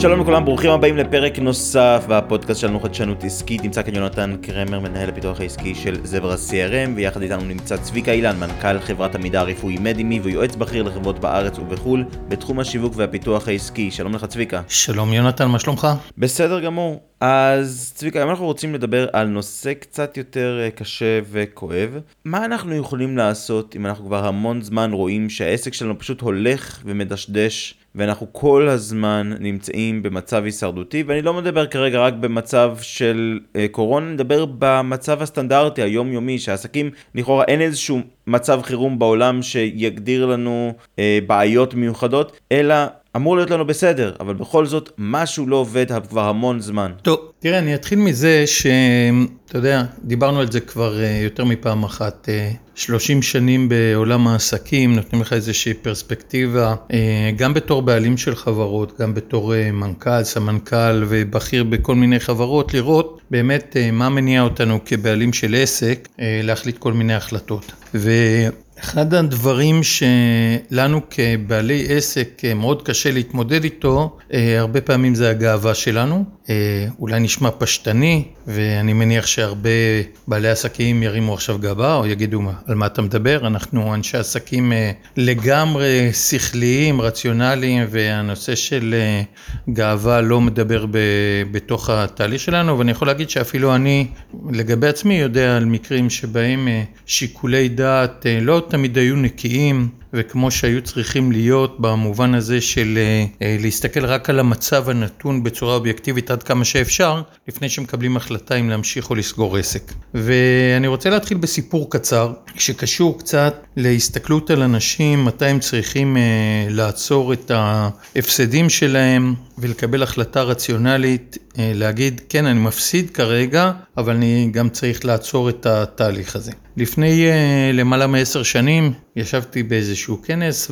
שלום לכולם, ברוכים הבאים לפרק נוסף בפודקאסט שלנו חדשנות עסקית. נמצא כאן יונתן קרמר, מנהל הפיתוח העסקי של זברה CRM, ויחד איתנו נמצא צביקה אילן, מנכ"ל חברת המידע הרפואי מדימי, ויועץ בכיר לחברות בארץ ובחו"ל, בתחום השיווק והפיתוח העסקי. שלום לך צביקה. שלום יונתן, מה שלומך? בסדר גמור. אז צביקה, היום אנחנו רוצים לדבר על נושא קצת יותר אה, קשה וכואב. מה אנחנו יכולים לעשות אם אנחנו כבר המון זמן רואים שהעסק שלנו פשוט הולך ומדשדש ואנחנו כל הזמן נמצאים במצב הישרדותי, ואני לא מדבר כרגע רק במצב של אה, קורונה, אני מדבר במצב הסטנדרטי היומיומי, שהעסקים, לכאורה אין איזשהו מצב חירום בעולם שיגדיר לנו אה, בעיות מיוחדות, אלא אמור להיות לנו בסדר, אבל בכל זאת משהו לא עובד כבר המון זמן. טוב, תראה, אני אתחיל מזה שאתה יודע, דיברנו על זה כבר אה, יותר מפעם אחת. 30 אה, שנים בעולם העסקים נותנים לך איזושהי פרספקטיבה, אה, גם בתור בעלים של חברות, גם בתור מנכ"ל, סמנכ"ל ובכיר בכל מיני חברות, לראות באמת מה מניע אותנו כבעלים של עסק להחליט כל מיני החלטות. ו... אחד הדברים שלנו כבעלי עסק מאוד קשה להתמודד איתו, אה, הרבה פעמים זה הגאווה שלנו. אה, אולי נשמע פשטני, ואני מניח שהרבה בעלי עסקים ירימו עכשיו גבה או יגידו על מה אתה מדבר. אנחנו אנשי עסקים אה, לגמרי שכליים, רציונליים, והנושא של גאווה לא מדבר ב, בתוך התהליך שלנו, ואני יכול להגיד שאפילו אני, לגבי עצמי, יודע על מקרים שבהם שיקולי דעת לא תמיד היו נקיים וכמו שהיו צריכים להיות במובן הזה של אה, אה, להסתכל רק על המצב הנתון בצורה אובייקטיבית עד כמה שאפשר, לפני שמקבלים החלטה אם להמשיך או לסגור עסק. ואני רוצה להתחיל בסיפור קצר, שקשור קצת להסתכלות על אנשים, מתי הם צריכים אה, לעצור את ההפסדים שלהם ולקבל החלטה רציונלית, להגיד כן אני מפסיד כרגע, אבל אני גם צריך לעצור את התהליך הזה. לפני למעלה מעשר שנים ישבתי באיזשהו כנס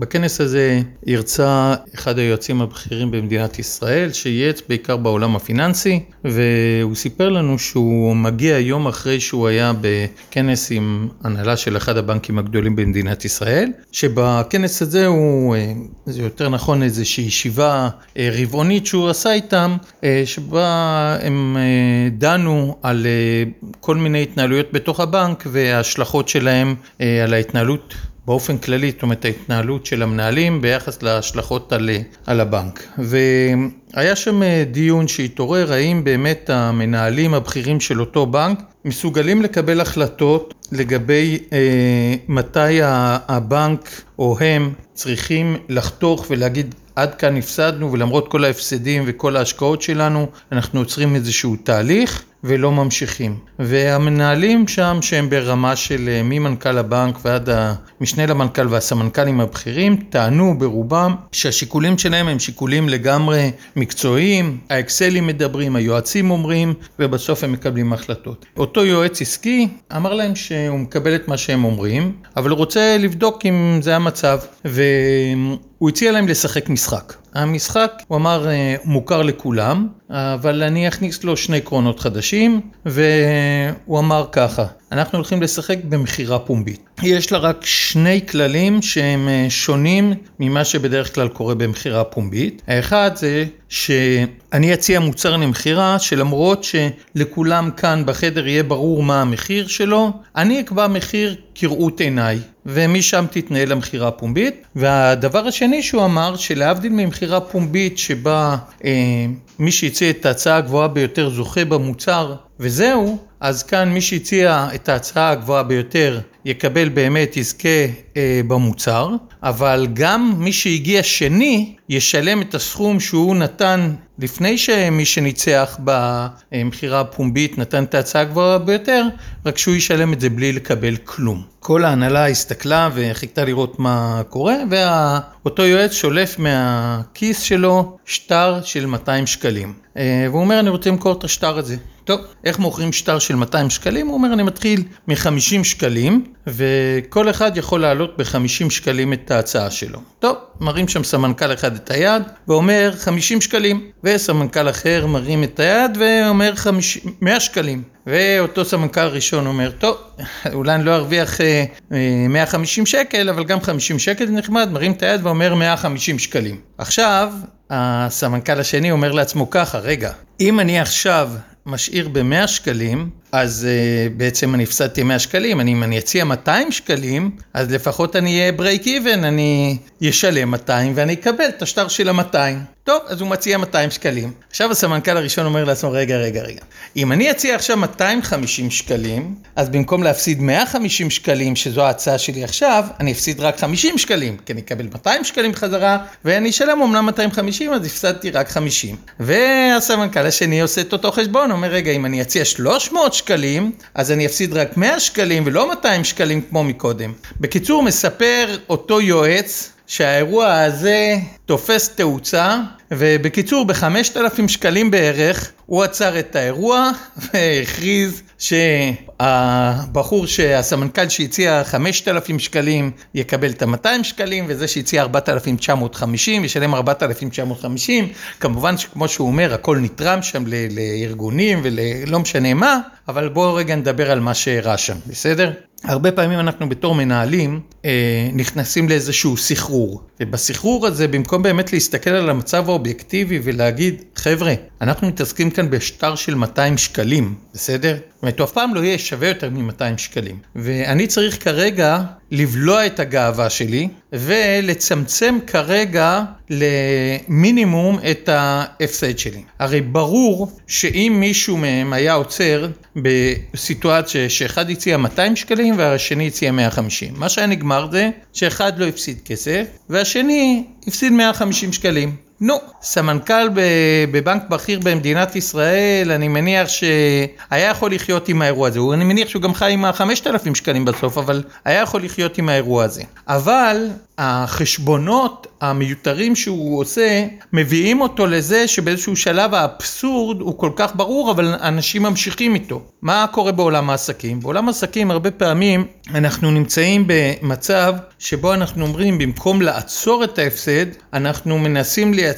ובכנס הזה הרצה אחד היועצים הבכירים במדינת ישראל שייעץ בעיקר בעולם הפיננסי והוא סיפר לנו שהוא מגיע יום אחרי שהוא היה בכנס עם הנהלה של אחד הבנקים הגדולים במדינת ישראל שבכנס הזה הוא, זה יותר נכון איזושהי ישיבה אה, רבעונית שהוא עשה איתם אה, שבה הם אה, דנו על כל מיני התנהלויות בתוך הבנק וההשלכות שלהם על ההתנהלות באופן כללי, זאת אומרת ההתנהלות של המנהלים ביחס להשלכות על, על הבנק. והיה שם דיון שהתעורר האם באמת המנהלים הבכירים של אותו בנק מסוגלים לקבל החלטות לגבי אה, מתי הבנק או הם צריכים לחתוך ולהגיד עד כאן הפסדנו ולמרות כל ההפסדים וכל ההשקעות שלנו אנחנו עוצרים איזשהו תהליך ולא ממשיכים. והמנהלים שם שהם ברמה של אה, ממנכ"ל הבנק ועד המשנה למנכ"ל והסמנכ"לים הבכירים טענו ברובם שהשיקולים שלהם הם שיקולים לגמרי מקצועיים, האקסלים מדברים, היועצים אומרים ובסוף הם מקבלים החלטות. אותו יועץ עסקי אמר להם שהוא מקבל את מה שהם אומרים אבל הוא רוצה לבדוק אם זה המצב והוא הציע להם לשחק משחק. המשחק, הוא אמר, אה, מוכר לכולם, אבל אני אכניס לו שני עקרונות חדשים, והוא אמר ככה, אנחנו הולכים לשחק במכירה פומבית. יש לה רק שני כללים שהם אה, שונים ממה שבדרך כלל קורה במכירה פומבית. האחד זה שאני אציע מוצר למכירה שלמרות שלכולם כאן בחדר יהיה ברור מה המחיר שלו, אני אקבע מחיר כראות עיניי, ומשם תתנהל המכירה הפומבית. והדבר השני שהוא אמר, שלהבדיל ממכירה פומבית שבה אה, מי שהציע את ההצעה הגבוהה ביותר זוכה במוצר וזהו, אז כאן מי שהציע את ההצעה הגבוהה ביותר יקבל באמת, יזכה אה, במוצר, אבל גם מי שהגיע שני ישלם את הסכום שהוא נתן לפני שמי שניצח במכירה הפומבית נתן את ההצעה הגבוהה ביותר, רק שהוא ישלם את זה בלי לקבל כלום. כל ההנהלה הסתכלה וחיכתה לראות מה קורה, ואותו יועץ שולף מהכיס שלו שטר של 200 שקלים. אה, והוא אומר, אני רוצה למכור את השטר הזה. טוב, איך מוכרים שטר של 200 שקלים? הוא אומר, אני מתחיל מ-50 שקלים, וכל אחד יכול להעלות ב-50 שקלים את ההצעה שלו. טוב, מרים שם סמנכ"ל אחד את היד ואומר 50 שקלים, וסמנכ"ל אחר מרים את היד ואומר 50, 100 שקלים. ואותו סמנכ"ל ראשון אומר, טוב, אולי אני לא ארוויח אה, אה, 150 שקל, אבל גם 50 שקל נחמד, מרים את היד ואומר 150 שקלים. עכשיו, הסמנכ"ל השני אומר לעצמו ככה, רגע, אם אני עכשיו משאיר ב-100 שקלים, אז uh, בעצם אני הפסדתי 100 שקלים, אני, אם אני אציע 200 שקלים, אז לפחות אני אהיה break even, אני אשלם 200 ואני אקבל את השטר של ה-200. טוב, אז הוא מציע 200 שקלים. עכשיו הסמנכ"ל הראשון אומר לעצמו, רגע, רגע, רגע. אם אני אציע עכשיו 250 שקלים, אז במקום להפסיד 150 שקלים, שזו ההצעה שלי עכשיו, אני אפסיד רק 50 שקלים, כי אני אקבל 200 שקלים חזרה, ואני אשלם אמנם 250, אז הפסדתי רק 50. והסמנכ"ל השני עושה את אותו חשבון, אומר, רגע, אם אני אציע 300 שקלים, אז אני אפסיד רק 100 שקלים ולא 200 שקלים כמו מקודם. בקיצור, מספר אותו יועץ שהאירוע הזה תופס תאוצה, ובקיצור, ב-5,000 שקלים בערך, הוא עצר את האירוע והכריז שהבחור, שהסמנכ"ל שהציע 5,000 שקלים יקבל את ה-200 שקלים, וזה שהציע 4,950 ישלם 4,950. כמובן שכמו שהוא אומר, הכל נתרם שם לארגונים ולא משנה מה, אבל בואו רגע נדבר על מה שאירע שם, בסדר? הרבה פעמים אנחנו בתור מנהלים אה, נכנסים לאיזשהו סחרור, ובסחרור הזה במקום באמת להסתכל על המצב האובייקטיבי ולהגיד חבר'ה, אנחנו מתעסקים כאן בשטר של 200 שקלים, בסדר? זאת אומרת, הוא אף פעם לא יהיה שווה יותר מ-200 שקלים. ואני צריך כרגע לבלוע את הגאווה שלי ולצמצם כרגע למינימום את ההפסד שלי. הרי ברור שאם מישהו מהם היה עוצר בסיטואציה שאחד הציע 200 שקלים והשני הציע 150, מה שהיה נגמר זה שאחד לא הפסיד כסף והשני הפסיד 150 שקלים. נו, סמנכ"ל בבנק בכיר במדינת ישראל, אני מניח שהיה יכול לחיות עם האירוע הזה. אני מניח שהוא גם חי עם ה-5,000 שקלים בסוף, אבל היה יכול לחיות עם האירוע הזה. אבל החשבונות המיותרים שהוא עושה, מביאים אותו לזה שבאיזשהו שלב האבסורד הוא כל כך ברור, אבל אנשים ממשיכים איתו. מה קורה בעולם העסקים? בעולם העסקים הרבה פעמים אנחנו נמצאים במצב שבו אנחנו אומרים, במקום לעצור את ההפסד, אנחנו מנסים לייצר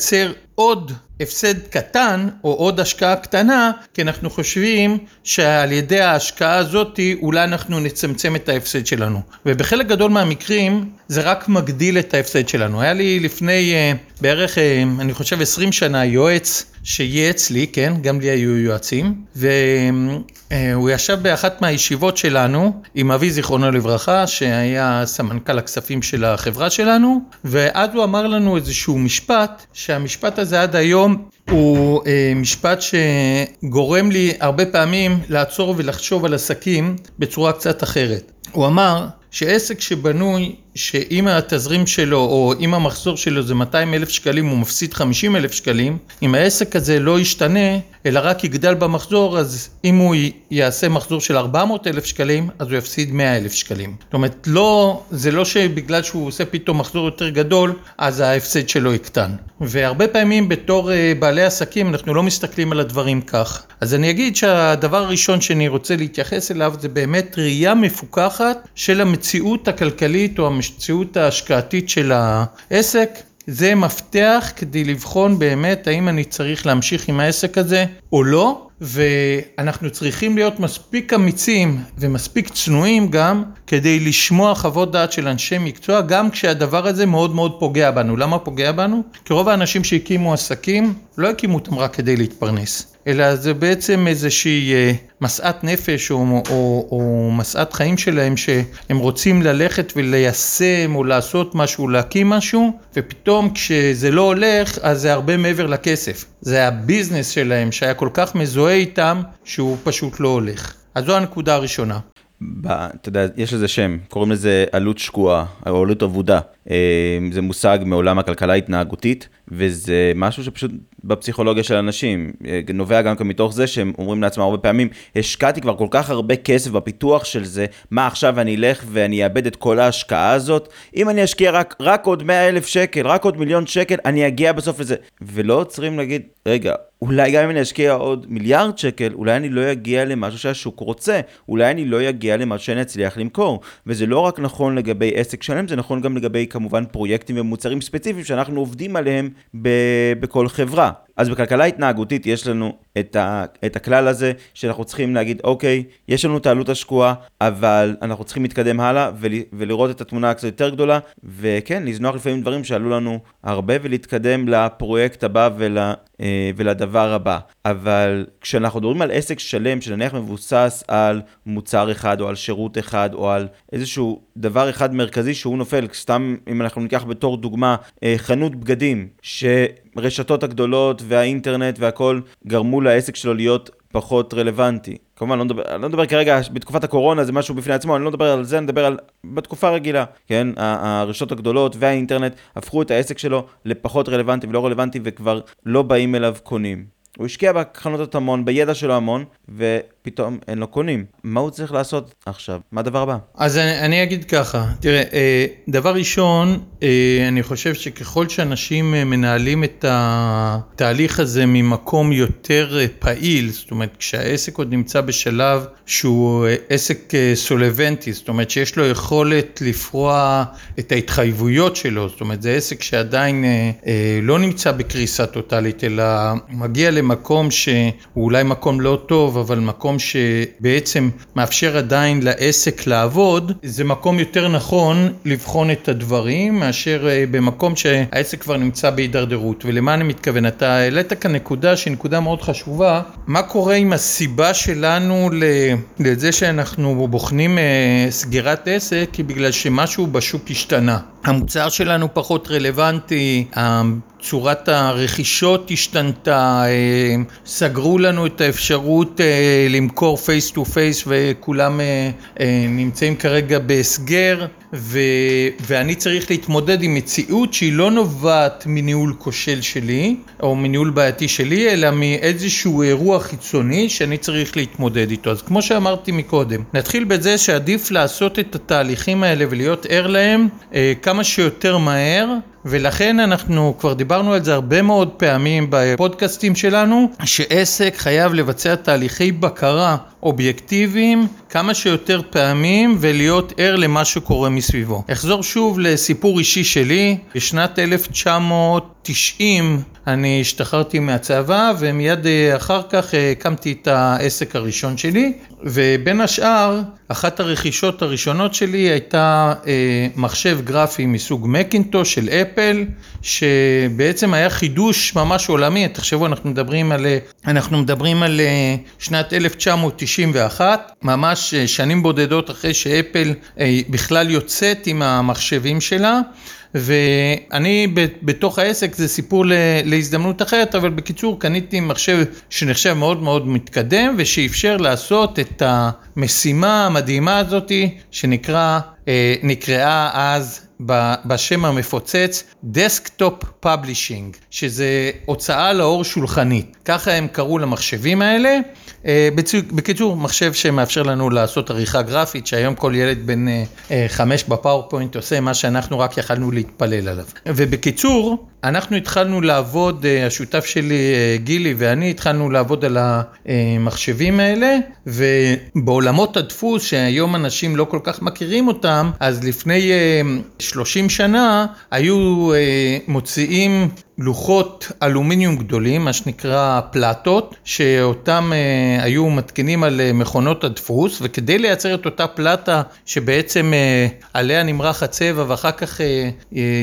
עוד הפסד קטן או עוד השקעה קטנה, כי אנחנו חושבים שעל ידי ההשקעה הזאת אולי אנחנו נצמצם את ההפסד שלנו. ובחלק גדול מהמקרים זה רק מגדיל את ההפסד שלנו. היה לי לפני uh, בערך, uh, אני חושב 20 שנה, יועץ שייעץ לי, כן, גם לי היו יועצים, והוא ישב באחת מהישיבות שלנו עם אבי זיכרונו לברכה, שהיה סמנכ"ל הכספים של החברה שלנו, ואז הוא אמר לנו איזשהו משפט, שהמשפט הזה עד היום הוא אה, משפט שגורם לי הרבה פעמים לעצור ולחשוב על עסקים בצורה קצת אחרת. הוא אמר שעסק שבנוי שאם התזרים שלו או אם המחזור שלו זה 200 אלף שקלים הוא מפסיד 50 אלף שקלים, אם העסק הזה לא ישתנה אלא רק יגדל במחזור אז אם הוא יעשה מחזור של 400 אלף שקלים אז הוא יפסיד 100 אלף שקלים. זאת אומרת לא, זה לא שבגלל שהוא עושה פתאום מחזור יותר גדול אז ההפסד שלו יקטן. והרבה פעמים בתור אה, בעלי עסקים אנחנו לא מסתכלים על הדברים כך. אז אני אגיד שהדבר הראשון שאני רוצה להתייחס אליו זה באמת ראייה מפוקחת של המציאות הכלכלית או המציאות ההשקעתית של העסק. זה מפתח כדי לבחון באמת האם אני צריך להמשיך עם העסק הזה או לא, ואנחנו צריכים להיות מספיק אמיצים ומספיק צנועים גם כדי לשמוע חוות דעת של אנשי מקצוע, גם כשהדבר הזה מאוד מאוד פוגע בנו. למה פוגע בנו? כי רוב האנשים שהקימו עסקים לא הקימו אותם רק כדי להתפרנס. אלא זה בעצם איזושהי אה, משאת נפש או, או, או משאת חיים שלהם שהם רוצים ללכת וליישם או לעשות משהו, להקים משהו, ופתאום כשזה לא הולך אז זה הרבה מעבר לכסף. זה הביזנס שלהם שהיה כל כך מזוהה איתם שהוא פשוט לא הולך. אז זו הנקודה הראשונה. אתה יודע, יש לזה שם, קוראים לזה עלות שקועה, או עלות אבודה. זה מושג מעולם הכלכלה ההתנהגותית, וזה משהו שפשוט בפסיכולוגיה של אנשים, נובע גם מתוך זה שהם אומרים לעצמם הרבה פעמים, השקעתי כבר כל כך הרבה כסף בפיתוח של זה, מה עכשיו אני אלך ואני אאבד את כל ההשקעה הזאת? אם אני אשקיע רק, רק עוד 100 אלף שקל, רק עוד מיליון שקל, אני אגיע בסוף לזה. ולא עוצרים להגיד, רגע, אולי גם אם אני אשקיע עוד מיליארד שקל, אולי אני לא אגיע למשהו שהשוק רוצה, אולי אני לא אגיע למשהו שאני אצליח למכור. וזה לא רק נכון לגבי עסק שלם, זה נכון גם לגבי כמובן פרויקטים ומוצרים ספציפיים שאנחנו עובדים עליהם בכל חברה. אז בכלכלה התנהגותית יש לנו את, ה, את הכלל הזה שאנחנו צריכים להגיד, אוקיי, יש לנו את העלות השקועה, אבל אנחנו צריכים להתקדם הלאה ול, ולראות את התמונה הקצת יותר גדולה, וכן, לזנוח לפעמים דברים שעלו לנו הרבה ולהתקדם לפרויקט הבא ול, אה, ולדבר הבא. אבל כשאנחנו מדברים על עסק שלם שנניח מבוסס על מוצר אחד או על שירות אחד או על איזשהו דבר אחד מרכזי שהוא נופל, סתם אם אנחנו ניקח בתור דוגמה אה, חנות בגדים, שרשתות הגדולות והאינטרנט והכל גרמו לעסק שלו להיות פחות רלוונטי. כמובן, לא מדבר, לא מדבר כרגע, בתקופת הקורונה זה משהו בפני עצמו, אני לא מדבר על זה, אני מדבר על בתקופה רגילה, כן? הרשתות הגדולות והאינטרנט הפכו את העסק שלו לפחות רלוונטי ולא רלוונטי וכבר לא באים אליו קונים. הוא השקיע בחנויות המון, בידע שלו המון, ופתאום אין לו קונים. מה הוא צריך לעשות עכשיו? מה הדבר הבא? אז אני, אני אגיד ככה, תראה, אה, דבר ראשון, אה, אני חושב שככל שאנשים אה, מנהלים את התהליך הזה ממקום יותר פעיל, זאת אומרת, כשהעסק עוד נמצא בשלב שהוא עסק סולבנטי, זאת אומרת שיש לו יכולת לפרוע את ההתחייבויות שלו, זאת אומרת, זה עסק שעדיין לא נמצא בקריסה טוטאלית, אלא מגיע למקום שהוא אולי מקום לא טוב, אבל מקום שבעצם מאפשר עדיין לעסק לעבוד, זה מקום יותר נכון לבחון את הדברים מאשר אה, במקום שהעסק כבר נמצא בהידרדרות. ולמה אני מתכוון? אתה העלית כאן נקודה שהיא נקודה מאוד חשובה, מה קורה עם הסיבה שלנו לזה שאנחנו בוחנים אה, סגירת עסק, היא בגלל שמשהו בשוק השתנה. המוצר שלנו פחות רלוונטי, צורת הרכישות השתנתה, אה, סגרו לנו את האפשרות אה, למכור face to face וכולם אה, נמצאים כרגע בהסגר ו, ואני צריך להתמודד עם מציאות שהיא לא נובעת מניהול כושל שלי או מניהול בעייתי שלי אלא מאיזשהו אירוע חיצוני שאני צריך להתמודד איתו. אז כמו שאמרתי מקודם, נתחיל בזה שעדיף לעשות את התהליכים האלה ולהיות ער להם כמה שיותר מהר ולכן אנחנו כבר דיברנו על זה הרבה מאוד פעמים בפודקאסטים שלנו, שעסק חייב לבצע תהליכי בקרה אובייקטיביים כמה שיותר פעמים ולהיות ער למה שקורה מסביבו. אחזור שוב לסיפור אישי שלי, בשנת 1990 אני השתחררתי מהצבא ומיד אה, אחר כך אה, הקמתי את העסק הראשון שלי ובין השאר אחת הרכישות הראשונות שלי הייתה אה, מחשב גרפי מסוג מקינטו של אפל שבעצם היה חידוש ממש עולמי, תחשבו אנחנו מדברים על, אנחנו מדברים על שנת 1991 ממש שנים בודדות אחרי שאפל בכלל יוצאת עם המחשבים שלה ואני בתוך העסק זה סיפור להזדמנות אחרת, אבל בקיצור קניתי מחשב שנחשב מאוד מאוד מתקדם ושאפשר לעשות את המשימה המדהימה הזאתי שנקרא, אה, נקראה אז בשם המפוצץ desktop publishing, שזה הוצאה לאור שולחנית, ככה הם קראו למחשבים האלה. אה, בקיצור, מחשב שמאפשר לנו לעשות עריכה גרפית, שהיום כל ילד בן אה, אה, חמש ב PowerPoint עושה מה שאנחנו רק יכלנו להתפלל עליו. ובקיצור, אנחנו התחלנו לעבוד, השותף שלי גילי ואני התחלנו לעבוד על המחשבים האלה, ובעולמות הדפוס שהיום אנשים לא כל כך מכירים אותם, אז לפני 30 שנה היו מוציאים לוחות אלומיניום גדולים, מה שנקרא פלטות, שאותם אה, היו מתקינים על אה, מכונות הדפוס, וכדי לייצר את אותה פלטה שבעצם אה, עליה נמרח הצבע ואחר כך אה, אה,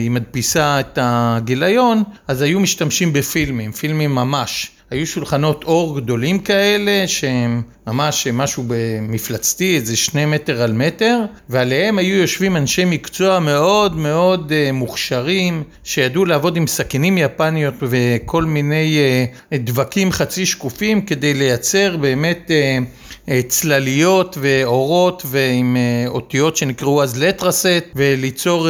היא מדפיסה את הגיליון, אז היו משתמשים בפילמים, פילמים ממש. היו שולחנות אור גדולים כאלה, שהם ממש משהו במפלצתי, איזה שני מטר על מטר, ועליהם היו יושבים אנשי מקצוע מאוד מאוד אה, מוכשרים, שידעו לעבוד עם סכינים יפניות וכל מיני אה, דבקים חצי שקופים כדי לייצר באמת אה, צלליות ואורות ועם אותיות שנקראו אז לטרסט וליצור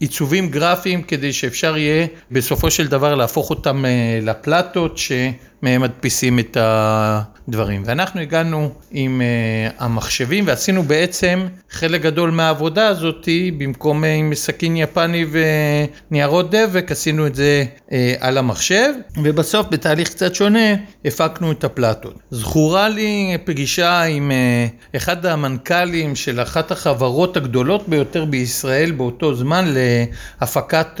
עיצובים גרפיים כדי שאפשר יהיה בסופו של דבר להפוך אותם לפלטות שמהם מדפיסים את הדברים. ואנחנו הגענו עם uh, המחשבים ועשינו בעצם חלק גדול מהעבודה הזאת, במקום uh, עם סכין יפני וניירות דבק, עשינו את זה uh, על המחשב, ובסוף בתהליך קצת שונה הפקנו את הפלטות. זכורה לי פגישה עם uh, אחד המנכ"לים של אחת החברות הגדולות ביותר בישראל באותו זמן להפקת uh,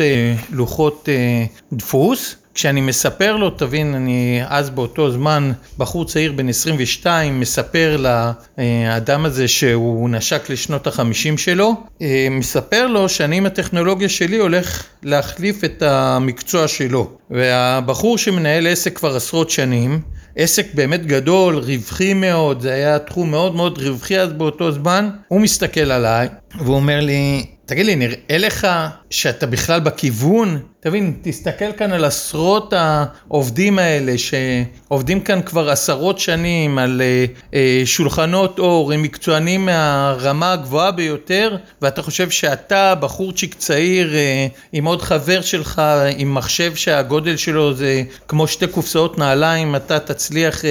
לוחות uh, דפוס. כשאני מספר לו, תבין, אני אז באותו זמן בחור צעיר בן 22, מספר לאדם הזה שהוא נשק לשנות החמישים שלו, אה, מספר לו שאני עם הטכנולוגיה שלי הולך להחליף את המקצוע שלו. והבחור שמנהל עסק כבר עשרות שנים, עסק באמת גדול, רווחי מאוד, זה היה תחום מאוד מאוד רווחי אז באותו זמן, הוא מסתכל עליי והוא אומר לי, תגיד לי, נראה לך שאתה בכלל בכיוון? תבין, תסתכל כאן על עשרות העובדים האלה שעובדים כאן כבר עשרות שנים על אה, אה, שולחנות אור, הם מקצוענים מהרמה הגבוהה ביותר, ואתה חושב שאתה, בחורצ'יק צעיר, אה, עם עוד חבר שלך, עם מחשב שהגודל שלו זה כמו שתי קופסאות נעליים, אתה תצליח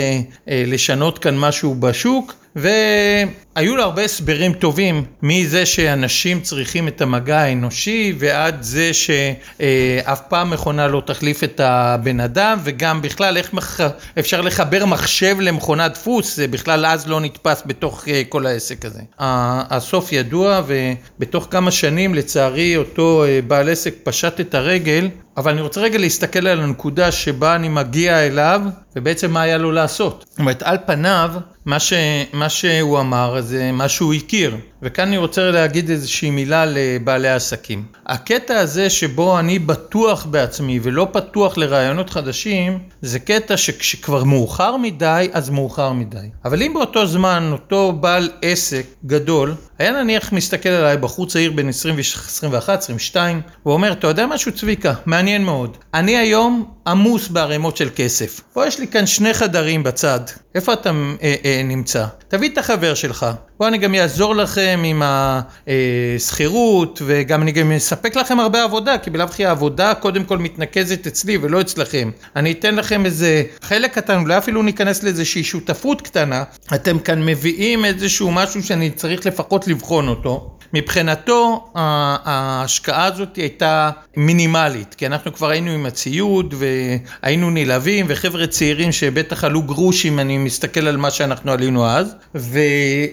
לשנות כאן משהו בשוק? והיו לו הרבה הסברים טובים מזה שאנשים צריכים את המגע האנושי ועד זה שאף פעם מכונה לא תחליף את הבן אדם וגם בכלל איך מח... אפשר לחבר מחשב למכונת דפוס זה בכלל אז לא נתפס בתוך אה, כל העסק הזה. הסוף ידוע ובתוך כמה שנים לצערי אותו אה, בעל עסק פשט את הרגל אבל אני רוצה רגע להסתכל על הנקודה שבה אני מגיע אליו, ובעצם מה היה לו לעשות. זאת אומרת, על פניו, מה, ש, מה שהוא אמר זה מה שהוא הכיר. וכאן אני רוצה להגיד איזושהי מילה לבעלי העסקים. הקטע הזה שבו אני בטוח בעצמי ולא פתוח לרעיונות חדשים, זה קטע שכשכבר מאוחר מדי, אז מאוחר מדי. אבל אם באותו זמן אותו בעל עסק גדול, היה נניח מסתכל עליי בחור צעיר בן 21, 22, הוא אומר, אתה יודע משהו צביקה, מעניין מאוד. אני היום עמוס בערימות של כסף. פה יש לי כאן שני חדרים בצד. איפה אתה אה, אה, נמצא? תביא את החבר שלך. בוא אני גם אעזור לכם עם השכירות, וגם אני גם אספק לכם הרבה עבודה, כי בלאו הכי העבודה קודם כל מתנקזת אצלי ולא אצלכם. אני אתן לכם איזה חלק קטן, אולי אפילו ניכנס לאיזושהי שותפות קטנה. אתם כאן מביאים איזשהו משהו שאני צריך לפחות לבחון אותו. מבחינתו ההשקעה הזאת הייתה מינימלית, כי אנחנו כבר היינו עם הציוד והיינו נלהבים וחבר'ה צעירים שבטח עלו גרושים, אני מסתכל על מה שאנחנו עלינו אז,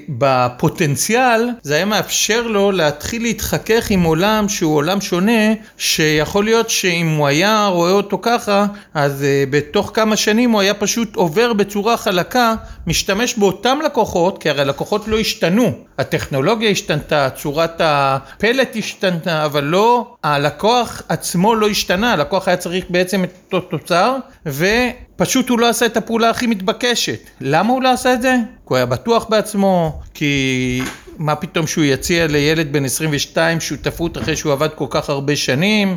ובפוטנציאל זה היה מאפשר לו להתחיל להתחכך עם עולם שהוא עולם שונה, שיכול להיות שאם הוא היה רואה אותו ככה, אז uh, בתוך כמה שנים הוא היה פשוט עובר בצורה חלקה, משתמש באותם לקוחות, כי הרי הלקוחות לא השתנו, הטכנולוגיה השתנתה, צורת הפלט השתנתה, אבל לא, הלקוח עצמו לא השתנה, הלקוח היה צריך בעצם את אותו תוצר, ופשוט הוא לא עשה את הפעולה הכי מתבקשת. למה הוא לא עשה את זה? כי הוא היה בטוח בעצמו, כי מה פתאום שהוא יציע לילד בן 22 שותפות אחרי שהוא עבד כל כך הרבה שנים?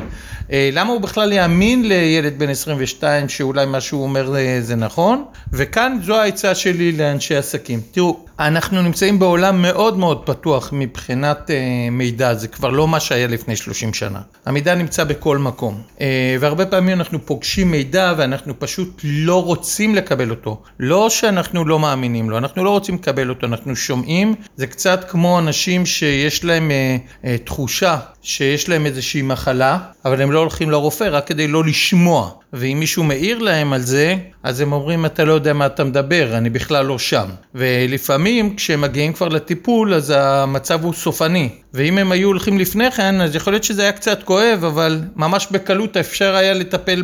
אה, למה הוא בכלל יאמין לילד בן 22 שאולי מה שהוא אומר אה, זה נכון? וכאן זו העצה שלי לאנשי עסקים. תראו, אנחנו נמצאים בעולם מאוד מאוד פתוח מבחינת uh, מידע, זה כבר לא מה שהיה לפני 30 שנה. המידע נמצא בכל מקום, uh, והרבה פעמים אנחנו פוגשים מידע ואנחנו פשוט לא רוצים לקבל אותו. לא שאנחנו לא מאמינים לו, אנחנו לא רוצים לקבל אותו, אנחנו שומעים, זה קצת כמו אנשים שיש להם uh, uh, תחושה שיש להם איזושהי מחלה, אבל הם לא הולכים לרופא רק כדי לא לשמוע. ואם מישהו מעיר להם על זה, אז הם אומרים, אתה לא יודע מה אתה מדבר, אני בכלל לא שם. ולפעמים כשהם מגיעים כבר לטיפול, אז המצב הוא סופני. ואם הם היו הולכים לפני כן, אז יכול להיות שזה היה קצת כואב, אבל ממש בקלות אפשר היה לטפל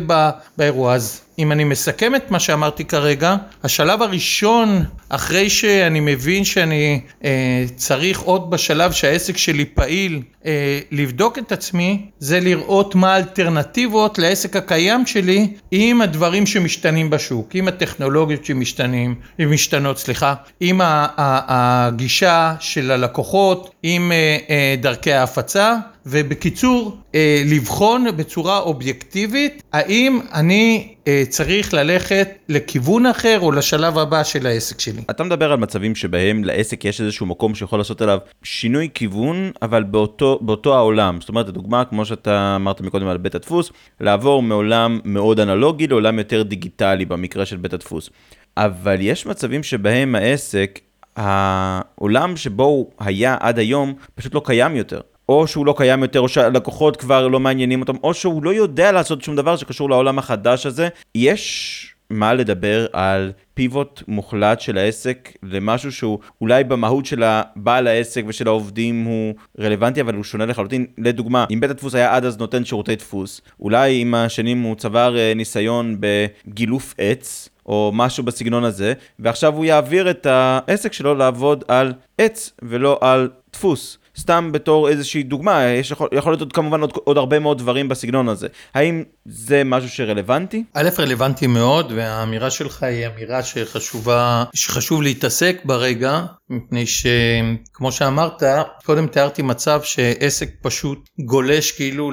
באירוע. אז אם אני מסכם את מה שאמרתי כרגע, השלב הראשון, אחרי שאני מבין שאני אה, צריך עוד בשלב שהעסק שלי פעיל, אה, לבדוק את עצמי, זה לראות מה האלטרנטיבות לעסק הקיים שלי עם הדברים שמשתנים בשוק, עם הטכנולוגיות שמשתנים, משתנות, סליחה, עם הגישה של הלקוחות, עם אה, אה, דרכי ההפצה. ובקיצור, אה, לבחון בצורה אובייקטיבית האם אני אה, צריך ללכת לכיוון אחר או לשלב הבא של העסק שלי. אתה מדבר על מצבים שבהם לעסק יש איזשהו מקום שיכול לעשות עליו שינוי כיוון, אבל באותו, באותו העולם. זאת אומרת, הדוגמה, כמו שאתה אמרת מקודם על בית הדפוס, לעבור מעולם מאוד אנלוגי לעולם יותר דיגיטלי במקרה של בית הדפוס. אבל יש מצבים שבהם העסק, העולם שבו הוא היה עד היום, פשוט לא קיים יותר. או שהוא לא קיים יותר, או שהלקוחות כבר לא מעניינים אותם, או שהוא לא יודע לעשות שום דבר שקשור לעולם החדש הזה. יש מה לדבר על פיבוט מוחלט של העסק למשהו שהוא אולי במהות של הבעל העסק ושל העובדים הוא רלוונטי, אבל הוא שונה לחלוטין. לדוגמה, אם בית הדפוס היה עד אז נותן שירותי דפוס, אולי עם השנים הוא צבר אה, ניסיון בגילוף עץ. או משהו בסגנון הזה, ועכשיו הוא יעביר את העסק שלו לעבוד על עץ ולא על דפוס. סתם בתור איזושהי דוגמה, יש יכול, יכול להיות עוד כמובן עוד, עוד הרבה מאוד דברים בסגנון הזה. האם זה משהו שרלוונטי? א', רלוונטי מאוד, והאמירה שלך היא אמירה שחשובה, שחשוב להתעסק ברגע, מפני שכמו שאמרת, קודם תיארתי מצב שעסק פשוט גולש כאילו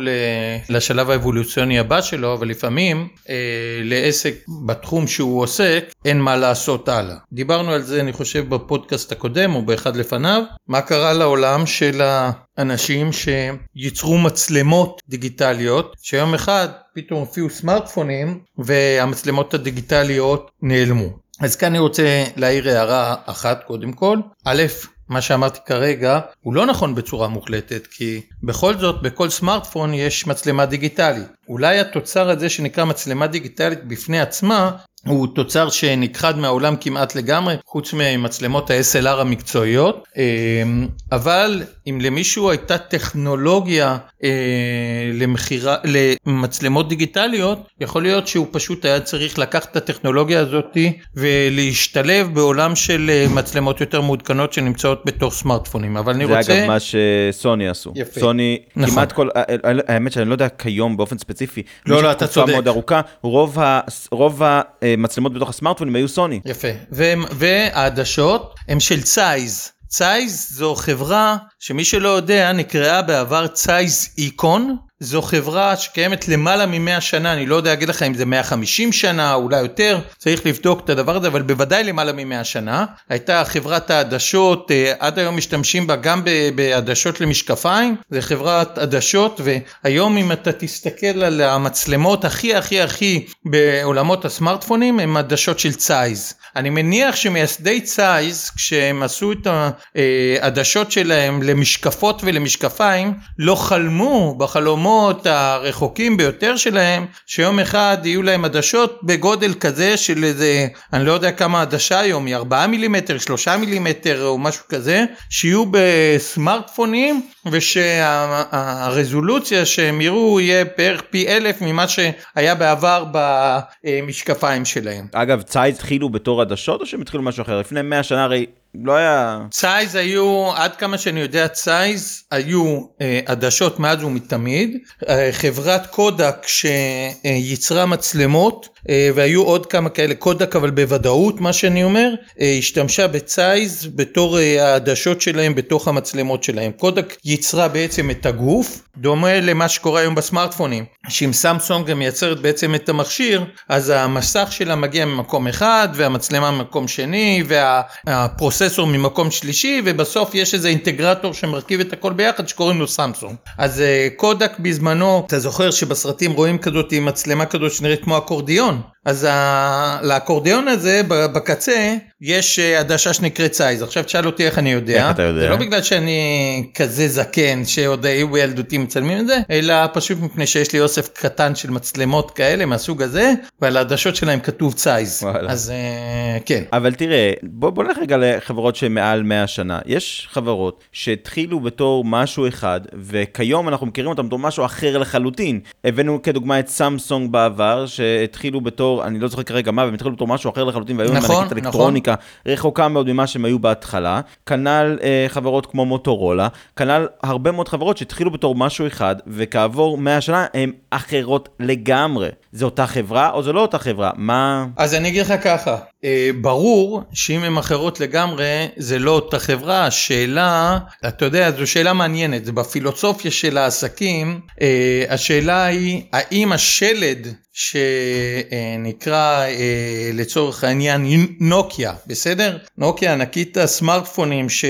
לשלב האבולוציוני הבא שלו, אבל לפעמים אה, לעסק בתחום שהוא עוסק, אין מה לעשות הלאה. דיברנו על זה, אני חושב, בפודקאסט הקודם, או באחד לפניו, מה קרה לעולם של האנשים שייצרו מצלמות דיגיטליות, שיום אחד פתאום הופיעו סמארטפונים והמצלמות הדיגיטליות נעלמו. אז כאן אני רוצה להעיר הערה אחת קודם כל. א', מה שאמרתי כרגע הוא לא נכון בצורה מוחלטת כי בכל זאת בכל סמארטפון יש מצלמה דיגיטלית. אולי התוצר הזה שנקרא מצלמה דיגיטלית בפני עצמה הוא תוצר שנכחד מהעולם כמעט לגמרי, חוץ ממצלמות ה-SLR המקצועיות, אמ, אבל אם למישהו הייתה טכנולוגיה אה, למחירה, למצלמות דיגיטליות, יכול להיות שהוא פשוט היה צריך לקחת את הטכנולוגיה הזאת ולהשתלב בעולם של אה, מצלמות יותר מעודכנות שנמצאות בתוך סמארטפונים, אבל אני זה רוצה... זה אגב מה שסוני עשו. יפה. סוני, נכון. כמעט כל, אה, האמת שאני לא יודע כיום באופן ספציפי, לא, לא, אתה צודק. מאוד ארוכה, רוב, ה, רוב המצלמות בתוך הסמארטפונים היו סוני. יפה. ו- והעדשות הן של צייז. צייז זו חברה שמי שלא יודע נקראה בעבר צייז איקון. זו חברה שקיימת למעלה מ-100 שנה, אני לא יודע להגיד לך אם זה 150 שנה, אולי יותר, צריך לבדוק את הדבר הזה, אבל בוודאי למעלה מ-100 שנה. הייתה חברת העדשות, אה, עד היום משתמשים בה גם בעדשות למשקפיים, זה חברת עדשות, והיום אם אתה תסתכל על המצלמות הכי הכי הכי בעולמות הסמארטפונים, הם עדשות של צייז. אני מניח שמייסדי צייז, כשהם עשו את העדשות שלהם למשקפות ולמשקפיים, לא חלמו בחלומות הרחוקים ביותר שלהם, שיום אחד יהיו להם עדשות בגודל כזה של איזה, אני לא יודע כמה עדשה היום, היא 4 מילימטר, 3 מילימטר או משהו כזה, שיהיו בסמארטפונים ושהרזולוציה שהם יראו יהיה בערך פי אלף ממה שהיה בעבר במשקפיים שלהם. אגב, צייז התחילו בתור עדשות או שהם התחילו משהו אחר? לפני 100 שנה הרי לא היה... צייז היו, עד כמה שאני יודע, צייז היו אה, עדשות מאז ומתמיד. אה, חברת קודק שייצרה מצלמות, והיו עוד כמה כאלה, קודק אבל בוודאות, מה שאני אומר, אה, השתמשה בצייז בתור אה, העדשות שלהם בתוך המצלמות שלהם. קודק ייצרה בעצם את הגוף, דומה למה שקורה היום בסמארטפונים. שאם סמסונג מייצרת בעצם את המכשיר, אז המסך שלה מגיע ממקום אחד, והמצלמה ממקום שני, והפרוססור ממקום שלישי, ובסוף יש איזה אינטגרטור שמרכיב את הכל ביחד שקוראים לו סמסונג. אז אה, קודק בזמנו, אתה זוכר שבסרטים רואים כזאת עם מצלמה כזאת שנראית כמו אקורדיון? down. אז ה... לאקורדיון הזה בקצה יש אה, עדשה שנקראת Zeiss. עכשיו תשאל אותי איך אני יודע. איך אתה יודע? זה לא בגלל שאני כזה זקן שעוד היו בילדותי מצלמים את זה, אלא פשוט מפני שיש לי אוסף קטן של מצלמות כאלה מהסוג הזה, ועל העדשות שלהם כתוב Zeiss. וואלה. אז אה, כן. אבל תראה, בוא, בוא נלך רגע לחברות שמעל 100 שנה. יש חברות שהתחילו בתור משהו אחד, וכיום אנחנו מכירים אותם בתור משהו אחר לחלוטין. הבאנו כדוגמה את סמסונג בעבר, שהתחילו בתור, אני לא זוכר כרגע מה, והם התחילו בתור משהו אחר לחלוטין, והיום נכון, הם ענקית אלקטרוניקה רחוקה מאוד ממה שהם היו בהתחלה. כנ"ל אה, חברות כמו מוטורולה, כנ"ל הרבה מאוד חברות שהתחילו בתור משהו אחד, וכעבור 100 שנה הן אחרות לגמרי. זה אותה חברה או זה לא אותה חברה? מה... אז אני אגיד לך ככה, ברור שאם הן אחרות לגמרי זה לא אותה חברה, השאלה, אתה יודע, זו שאלה מעניינת, בפילוסופיה של העסקים, אה, השאלה היא האם השלד שנקרא אה, לצורך העניין נוקיה, בסדר? נוקיה ענקית הסמארטפונים ש...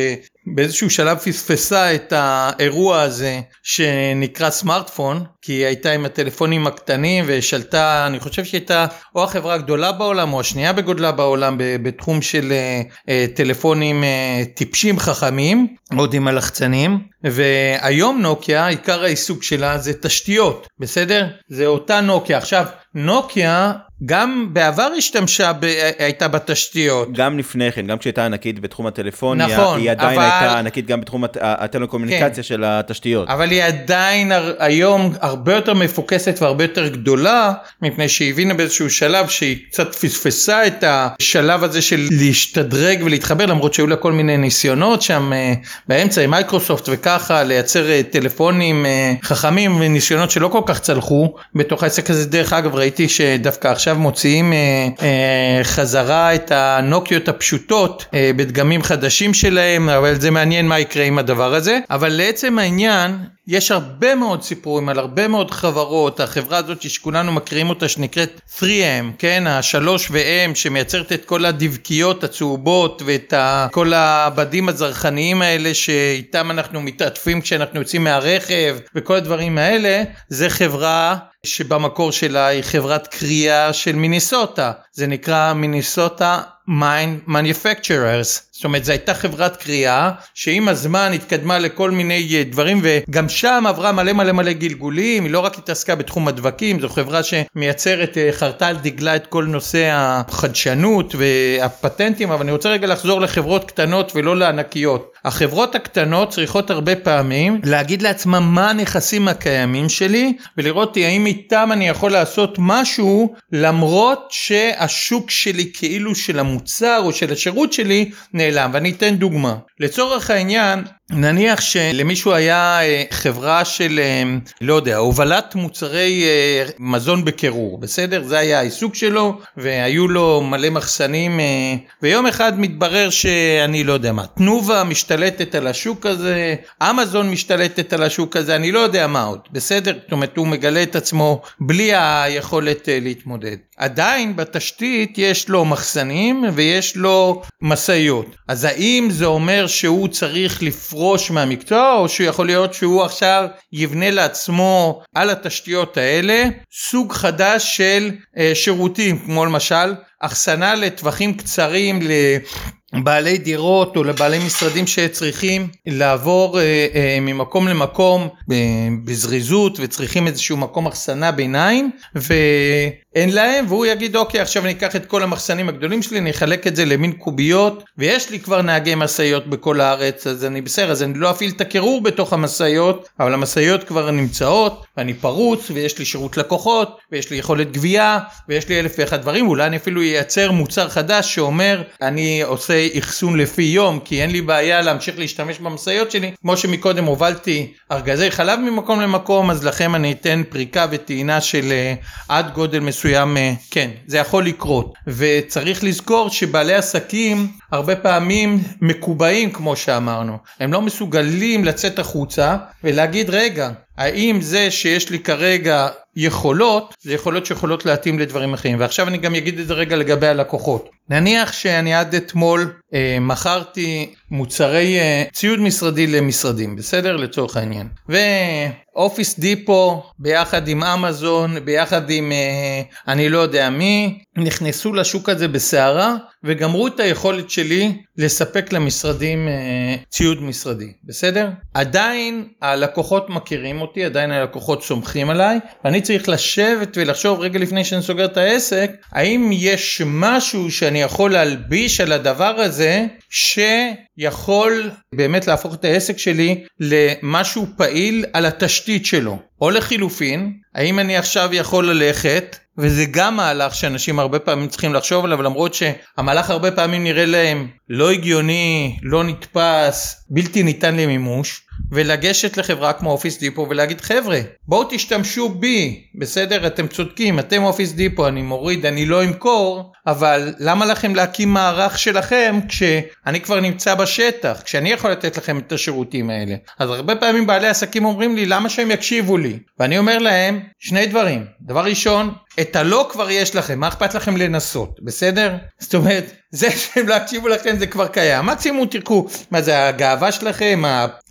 באיזשהו שלב פספסה את האירוע הזה שנקרא סמארטפון, כי היא הייתה עם הטלפונים הקטנים ושלטה, אני חושב שהיא הייתה או החברה הגדולה בעולם או השנייה בגודלה בעולם בתחום של אה, אה, טלפונים אה, טיפשים חכמים, עוד עם הלחצנים, והיום נוקיה, עיקר העיסוק שלה זה תשתיות, בסדר? זה אותה נוקיה. עכשיו, נוקיה גם בעבר השתמשה, ב... הייתה בתשתיות. גם לפני כן, גם כשהייתה ענקית בתחום הטלפוניה, נכון, היא עדיין אבל- הייתה ענקית גם בתחום הט- הטלקומוניקציה כן. של התשתיות. אבל היא עדיין היום הרבה יותר מפוקסת והרבה יותר גדולה, מפני שהיא הבינה באיזשהו שלב שהיא קצת פספסה את השלב הזה של להשתדרג ולהתחבר, למרות שהיו לה כל מיני ניסיונות שם אה, באמצע עם מייקרוסופט וככה, לייצר אה, טלפונים אה, חכמים וניסיונות שלא כל כך צלחו בתוך העסק הזה. דרך אגב, ראיתי שדווקא עכשיו מוציאים אה, חזרה את הנוקיות הפשוטות בדגמים חדשים שלהם, אבל זה מעניין מה יקרה עם הדבר הזה. אבל לעצם העניין, יש הרבה מאוד סיפורים על הרבה מאוד חברות, החברה הזאת שכולנו מכירים אותה שנקראת 3M, כן, השלוש ו-M שמייצרת את כל הדבקיות הצהובות ואת כל הבדים הזרחניים האלה שאיתם אנחנו מתעטפים כשאנחנו יוצאים מהרכב וכל הדברים האלה, זה חברה שבמקור שלה היא חברת קריאה של מיניסוטה, זה נקרא מיניסוטה Mining Manufacturers, זאת אומרת זו הייתה חברת כרייה שעם הזמן התקדמה לכל מיני אה, דברים וגם שם עברה מלא מלא מלא גלגולים, היא לא רק התעסקה בתחום הדבקים, זו חברה שמייצרת, אה, חרתה על דגלה את כל נושא החדשנות והפטנטים, אבל אני רוצה רגע לחזור לחברות קטנות ולא לענקיות. החברות הקטנות צריכות הרבה פעמים להגיד לעצמם מה הנכסים הקיימים שלי ולראות האם איתם אני יכול לעשות משהו למרות שהשוק שלי כאילו של המוצר או של השירות שלי נעלם. ואני אתן דוגמה. לצורך העניין נניח שלמישהו היה אה, חברה של אה, לא יודע הובלת מוצרי אה, מזון בקירור בסדר? זה היה העיסוק שלו והיו לו מלא מחסנים ויום אחד מתברר שאני לא יודע מה תנובה משתלטת על השוק הזה אמזון משתלטת על השוק הזה אני לא יודע מה עוד בסדר? זאת אומרת הוא מגלה את עצמו בלי היכולת להתמודד עדיין בתשתית יש לו מחסנים ויש לו משאיות. אז האם זה אומר שהוא צריך לפרוש מהמקצוע או שיכול להיות שהוא עכשיו יבנה לעצמו על התשתיות האלה סוג חדש של אה, שירותים כמו למשל אחסנה לטווחים קצרים לבעלי דירות או לבעלי משרדים שצריכים לעבור אה, אה, ממקום למקום אה, בזריזות וצריכים איזשהו מקום אחסנה ביניים ואין להם והוא יגיד אוקיי עכשיו אני אקח את כל המחסנים הגדולים שלי אני אחלק את זה למין קוביות ויש לי כבר נהגי משאיות בכל הארץ אז אני בסדר אז אני לא אפעיל את הקירור בתוך המשאיות אבל המשאיות כבר נמצאות ואני פרוץ ויש לי שירות לקוחות ויש לי יכולת גבייה ויש לי אלף ואחד דברים אולי אני אפילו ייצר מוצר חדש שאומר אני עושה אחסון לפי יום כי אין לי בעיה להמשיך להשתמש במשאיות שלי. כמו שמקודם הובלתי ארגזי חלב ממקום למקום אז לכם אני אתן פריקה וטעינה של uh, עד גודל מסוים uh, כן זה יכול לקרות. וצריך לזכור שבעלי עסקים הרבה פעמים מקובעים כמו שאמרנו. הם לא מסוגלים לצאת החוצה ולהגיד רגע האם זה שיש לי כרגע יכולות, זה יכולות שיכולות להתאים לדברים אחרים. ועכשיו אני גם אגיד את זה רגע לגבי הלקוחות. נניח שאני עד אתמול מכרתי מוצרי אה, ציוד משרדי למשרדים, בסדר? לצורך העניין. ואופיס דיפו ביחד עם אמזון, ביחד עם אה, אני לא יודע מי, נכנסו לשוק הזה בסערה וגמרו את היכולת שלי לספק למשרדים אה, ציוד משרדי, בסדר? עדיין הלקוחות מכירים אותי, עדיין הלקוחות סומכים עליי, ואני צריך לשבת ולחשוב רגע לפני שאני סוגר את העסק, האם יש משהו שאני יכול להלביש על הדבר הזה שיכול באמת להפוך את העסק שלי למשהו פעיל על התשתית שלו. או לחילופין, האם אני עכשיו יכול ללכת וזה גם מהלך שאנשים הרבה פעמים צריכים לחשוב עליו למרות שהמהלך הרבה פעמים נראה להם לא הגיוני, לא נתפס, בלתי ניתן למימוש ולגשת לחברה כמו אופיס דיפו ולהגיד חבר'ה בואו תשתמשו בי. בסדר? אתם צודקים אתם אופיס דיפו אני מוריד אני לא אמכור אבל למה לכם להקים מערך שלכם כשאני כבר נמצא בשטח כשאני יכול לתת לכם את השירותים האלה? אז הרבה פעמים בעלי עסקים אומרים לי למה שהם יקשיבו לי? ואני אומר להם שני דברים. דבר ראשון את הלא כבר יש לכם מה אכפת לכם לנסות? בסדר? זאת אומרת זה שהם לא יקשיבו לכם זה כבר קיים. מקסימום תראו מה זה הגאווה שלכם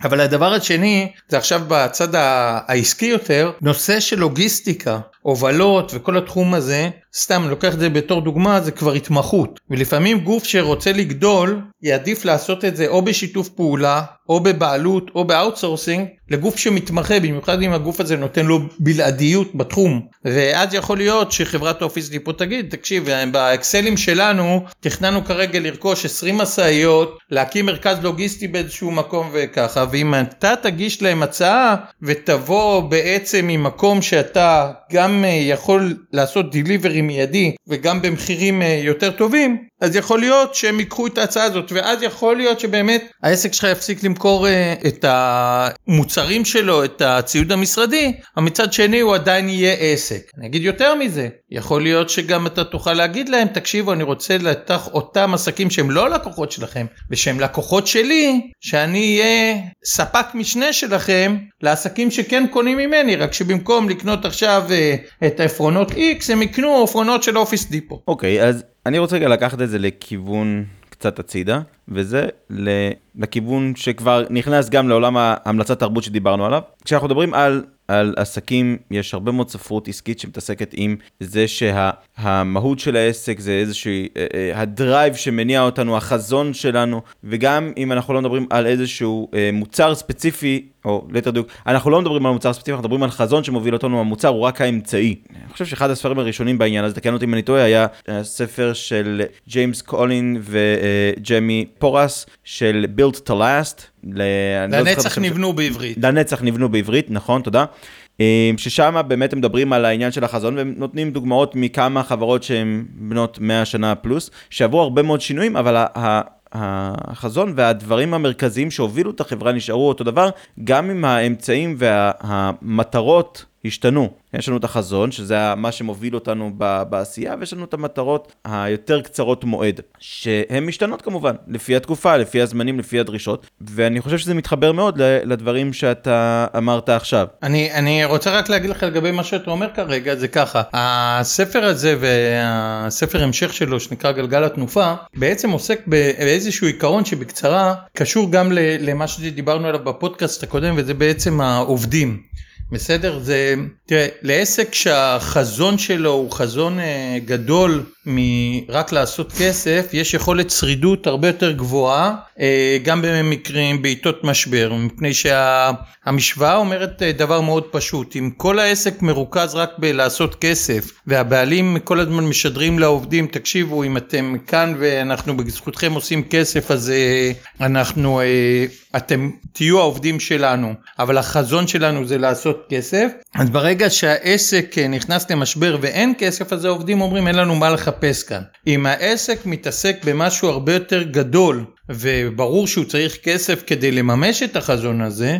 אבל הדבר השני זה עכשיו בצד העסקי יותר נושא של לוגיסטיקה הובלות וכל התחום הזה סתם לוקח את זה בתור דוגמה זה כבר התמחות. ולפעמים גוף שרוצה לגדול יעדיף לעשות את זה או בשיתוף פעולה או בבעלות או ב outsourcing לגוף שמתמחה במיוחד אם הגוף הזה נותן לו בלעדיות בתחום. ואז יכול להיות שחברת Office Depot תגיד תקשיב באקסלים שלנו תכננו כרגע לרכוש 20 משאיות להקים מרכז לוגיסטי באיזשהו מקום וככה ואם אתה תגיש להם הצעה ותבוא בעצם ממקום שאתה גם אה, יכול לעשות דיליברי מיידי וגם במחירים אה, יותר טובים אז יכול להיות שהם ייקחו את ההצעה הזאת ואז יכול להיות שבאמת העסק שלך יפסיק למכור אה, את המוצרים שלו את הציוד המשרדי אבל מצד שני הוא עדיין יהיה עסק. אני אגיד יותר מזה יכול להיות שגם אתה תוכל להגיד להם תקשיבו אני רוצה לתח אותם עסקים שהם לא לקוחות שלכם ושהם לקוחות שלי שאני אהיה ספק משנה שלכם לעסקים שכן קונים ממני רק שבמקום לקנות עכשיו את העפרונות X הם יקנו עפרונות של Office Depot. אוקיי okay, אז אני רוצה רגע לקחת את זה לכיוון קצת הצידה, וזה לכיוון שכבר נכנס גם לעולם ההמלצת תרבות שדיברנו עליו. כשאנחנו מדברים על, על עסקים, יש הרבה מאוד ספרות עסקית שמתעסקת עם זה שהמהות שה, של העסק זה איזשהו, אה, אה, ה drive שמניע אותנו, החזון שלנו, וגם אם אנחנו לא מדברים על איזשהו אה, מוצר ספציפי, או ליתר דיוק, אנחנו לא מדברים על מוצר ספציפי, אנחנו מדברים על חזון שמוביל אותנו, המוצר הוא רק האמצעי. אני חושב שאחד הספרים הראשונים בעניין הזה, תקן אותי אם אני טועה, היה ספר של ג'יימס קולין וג'מי פורס, של Built to Last. לא לנצח נבנו ש... בעברית. לנצח נבנו בעברית, נכון, תודה. אה, ששם באמת הם מדברים על העניין של החזון והם נותנים דוגמאות מכמה חברות שהן בנות 100 שנה פלוס, שעברו הרבה מאוד שינויים, אבל החזון והדברים המרכזיים שהובילו את החברה נשארו אותו דבר, גם אם האמצעים והמטרות השתנו. יש לנו את החזון, שזה מה שמוביל אותנו בעשייה, ויש לנו את המטרות היותר קצרות מועד, שהן משתנות כמובן, לפי התקופה, לפי הזמנים, לפי הדרישות, ואני חושב שזה מתחבר מאוד לדברים שאתה אמרת עכשיו. אני, אני רוצה רק להגיד לך לגבי מה שאתה אומר כרגע, זה ככה, הספר הזה והספר המשך שלו, שנקרא גלגל התנופה, בעצם עוסק באיזשהו עיקרון שבקצרה קשור גם למה שדיברנו עליו בפודקאסט הקודם, וזה בעצם העובדים. בסדר? זה, תראה, לעסק שהחזון שלו הוא חזון אה, גדול מרק לעשות כסף, יש יכולת שרידות הרבה יותר גבוהה, אה, גם במקרים בעיתות משבר, מפני שהמשוואה אומרת אה, דבר מאוד פשוט, אם כל העסק מרוכז רק בלעשות כסף, והבעלים כל הזמן משדרים לעובדים, תקשיבו, אם אתם כאן ואנחנו בזכותכם עושים כסף, אז אנחנו, אתם תהיו העובדים שלנו, אבל החזון שלנו זה לעשות כסף, אז ברגע שהעסק נכנס למשבר ואין כסף, אז העובדים אומרים אין לנו מה לחפש כאן. אם העסק מתעסק במשהו הרבה יותר גדול וברור שהוא צריך כסף כדי לממש את החזון הזה,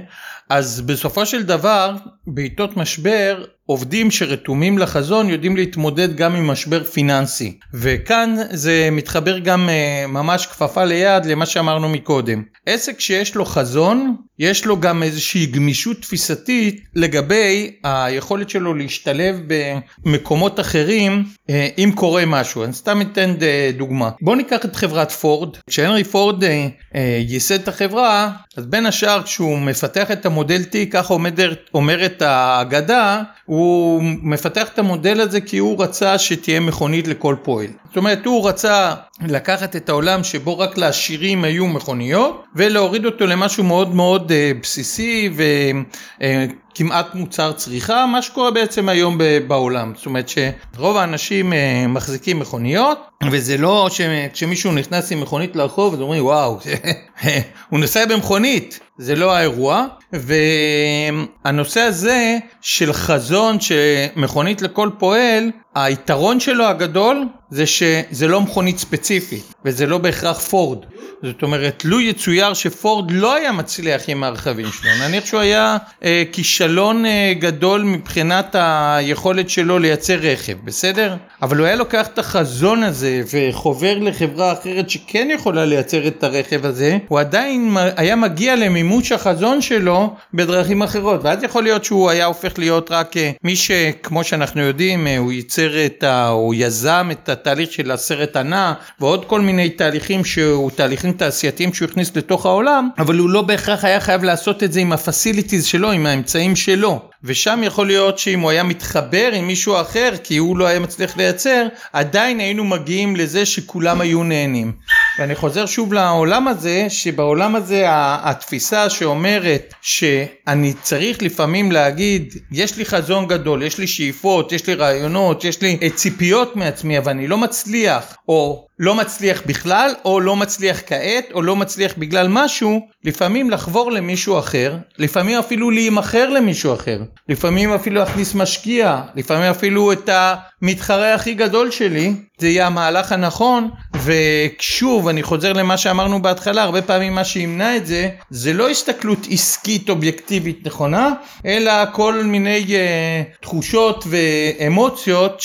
אז בסופו של דבר, בעיתות משבר, עובדים שרתומים לחזון יודעים להתמודד גם עם משבר פיננסי. וכאן זה מתחבר גם uh, ממש כפפה ליד למה שאמרנו מקודם. עסק שיש לו חזון, יש לו גם איזושהי גמישות תפיסתית לגבי היכולת שלו להשתלב במקומות אחרים uh, אם קורה משהו. אני סתם אתן uh, דוגמה. בואו ניקח את חברת פורד. כשהנרי פורד ייסד את החברה, אז בין השאר כשהוא מפתח את המודל T, ככה אומרת האגדה, הוא מפתח את המודל הזה כי הוא רצה שתהיה מכונית לכל פועל. זאת אומרת הוא רצה לקחת את העולם שבו רק לעשירים היו מכוניות ולהוריד אותו למשהו מאוד מאוד uh, בסיסי וכמעט uh, מוצר צריכה מה שקורה בעצם היום בעולם. זאת אומרת שרוב האנשים uh, מחזיקים מכוניות וזה לא שכשמישהו נכנס עם מכונית לרחוב אז אומרים וואו הוא נוסע במכונית. זה לא האירוע. והנושא הזה של חזון שמכונית לכל פועל היתרון שלו הגדול זה שזה לא מכונית ספציפית וזה לא בהכרח פורד זאת אומרת לו יצויר שפורד לא היה מצליח עם הרכבים שלו נניח שהוא היה אה, כישלון אה, גדול מבחינת היכולת שלו לייצר רכב בסדר? אבל הוא היה לוקח את החזון הזה וחובר לחברה אחרת שכן יכולה לייצר את הרכב הזה הוא עדיין היה מגיע למימוש החזון שלו בדרכים אחרות. ואז יכול להיות שהוא היה הופך להיות רק אה, מי שכמו שאנחנו יודעים אה, הוא ייצר את ה... הוא יזם את התהליך של הסרט הנע ועוד כל מיני תהליכים שהוא תהליכים תעשייתיים שהוא הכניס לתוך העולם אבל הוא לא בהכרח היה חייב לעשות את זה עם הפסיליטיז שלו עם האמצעים שלו ושם יכול להיות שאם הוא היה מתחבר עם מישהו אחר כי הוא לא היה מצליח לייצר עדיין היינו מגיעים לזה שכולם היו נהנים. ואני חוזר שוב לעולם הזה שבעולם הזה התפיסה שאומרת שאני צריך לפעמים להגיד יש לי חזון גדול יש לי שאיפות יש לי רעיונות יש לי ציפיות מעצמי אבל אני לא מצליח או לא מצליח בכלל או לא מצליח כעת או לא מצליח בגלל משהו לפעמים לחבור למישהו אחר לפעמים אפילו להימכר למישהו אחר לפעמים אפילו להכניס משקיע לפעמים אפילו את המתחרה הכי גדול שלי זה יהיה המהלך הנכון ושוב אני חוזר למה שאמרנו בהתחלה הרבה פעמים מה שימנע את זה זה לא הסתכלות עסקית אובייקטיבית נכונה אלא כל מיני uh, תחושות ואמוציות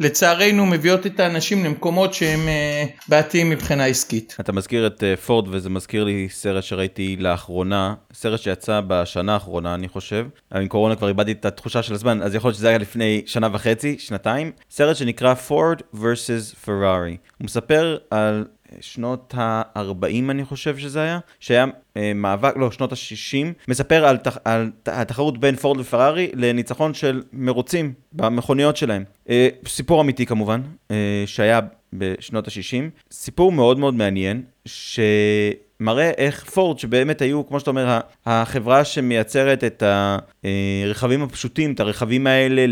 שלצערנו מביאות את האנשים למקומות שהם uh, בעייתיים מבחינה עסקית. אתה מזכיר את uh, פורד וזה מזכיר לי סרט שראיתי לאחרונה סרט שיצא בשנה האחרונה אני חושב עם קורונה כבר איבדתי את התחושה של הזמן אז יכול להיות שזה היה לפני שנה וחצי שנתיים סרט שנקרא פורד versus פרארי. הוא מספר על שנות ה-40 אני חושב שזה היה, שהיה אה, מאבק, לא, שנות ה-60, מספר על, תח, על התחרות בין פורד ופרארי לניצחון של מרוצים במכוניות שלהם. אה, סיפור אמיתי כמובן, אה, שהיה בשנות ה-60, סיפור מאוד מאוד מעניין, שמראה איך פורד, שבאמת היו, כמו שאתה אומר, החברה שמייצרת את הרכבים הפשוטים, את הרכבים האלה.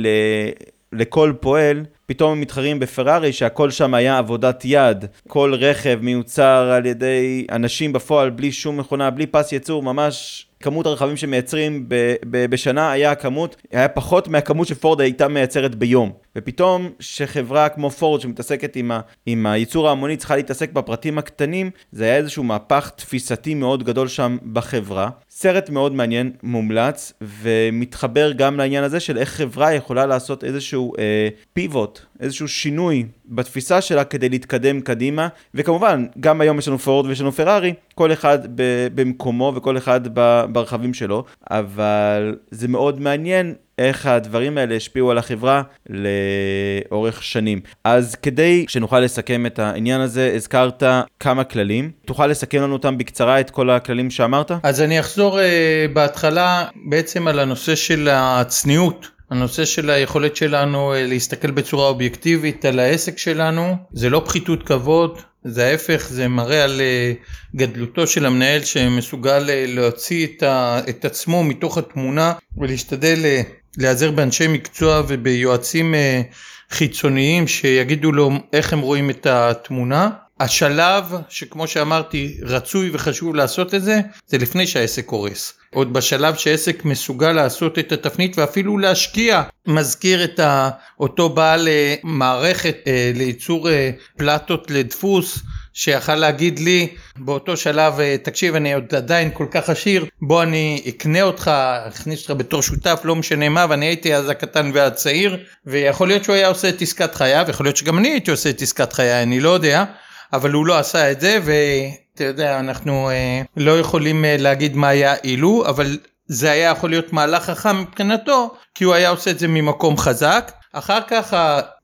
לכל פועל, פתאום הם מתחרים בפרארי שהכל שם היה עבודת יד. כל רכב מיוצר על ידי אנשים בפועל בלי שום מכונה, בלי פס ייצור, ממש כמות הרכבים שמייצרים ב- ב- בשנה היה כמות, היה פחות מהכמות שפורד הייתה מייצרת ביום. ופתאום שחברה כמו פורד שמתעסקת עם, ה- עם הייצור ההמוני צריכה להתעסק בפרטים הקטנים, זה היה איזשהו מהפך תפיסתי מאוד גדול שם בחברה. סרט מאוד מעניין, מומלץ, ומתחבר גם לעניין הזה של איך חברה יכולה לעשות איזשהו אה, פיבוט, איזשהו שינוי בתפיסה שלה כדי להתקדם קדימה, וכמובן, גם היום יש לנו פורד ויש לנו פרארי, כל אחד במקומו וכל אחד ברכבים שלו, אבל זה מאוד מעניין איך הדברים האלה השפיעו על החברה לאורך שנים. אז כדי שנוכל לסכם את העניין הזה, הזכרת כמה כללים. תוכל לסכם לנו אותם בקצרה, את כל הכללים שאמרת? אז אני אחזור uh, בהתחלה בעצם על הנושא של הצניעות. הנושא של היכולת שלנו uh, להסתכל בצורה אובייקטיבית על העסק שלנו, זה לא פחיתות כבוד, זה ההפך, זה מראה על uh, גדלותו של המנהל שמסוגל להוציא את, ה, את עצמו מתוך התמונה ולהשתדל להיעזר באנשי מקצוע וביועצים אה, חיצוניים שיגידו לו איך הם רואים את התמונה השלב שכמו שאמרתי רצוי וחשוב לעשות את זה זה לפני שהעסק קורס. עוד בשלב שעסק מסוגל לעשות את התפנית ואפילו להשקיע מזכיר את אותו בעל אה, מערכת אה, לייצור אה, פלטות לדפוס שיכל להגיד לי באותו שלב תקשיב אני עוד עדיין כל כך עשיר בוא אני אקנה אותך אכניס אותך בתור שותף לא משנה מה ואני הייתי אז הקטן והצעיר ויכול להיות שהוא היה עושה את עסקת חייו יכול להיות שגם אני הייתי עושה את עסקת חיי אני לא יודע אבל הוא לא עשה את זה ואתה יודע אנחנו אה, לא יכולים אה, להגיד מה היה אילו אבל זה היה יכול להיות מהלך חכם מבחינתו כי הוא היה עושה את זה ממקום חזק. אחר כך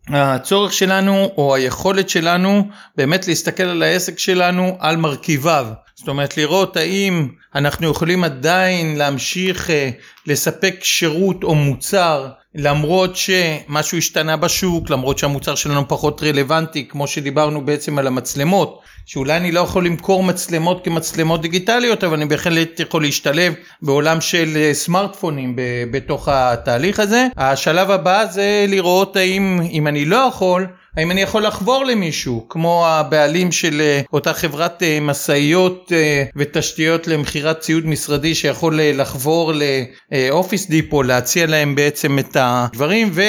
הצורך שלנו או היכולת שלנו באמת להסתכל על העסק שלנו על מרכיביו. זאת אומרת לראות האם אנחנו יכולים עדיין להמשיך אה, לספק שירות או מוצר למרות שמשהו השתנה בשוק למרות שהמוצר שלנו פחות רלוונטי כמו שדיברנו בעצם על המצלמות שאולי אני לא יכול למכור מצלמות כמצלמות דיגיטליות אבל אני בהחלט יכול להשתלב בעולם של אה, סמארטפונים בתוך התהליך הזה. השלב הבא זה לראות האם אם אני לא יכול האם אני יכול לחבור למישהו כמו הבעלים של אה, אותה חברת אה, משאיות ותשתיות למכירת ציוד משרדי שיכול לחבור לאופיס דיפו להציע להם בעצם את הדברים ו...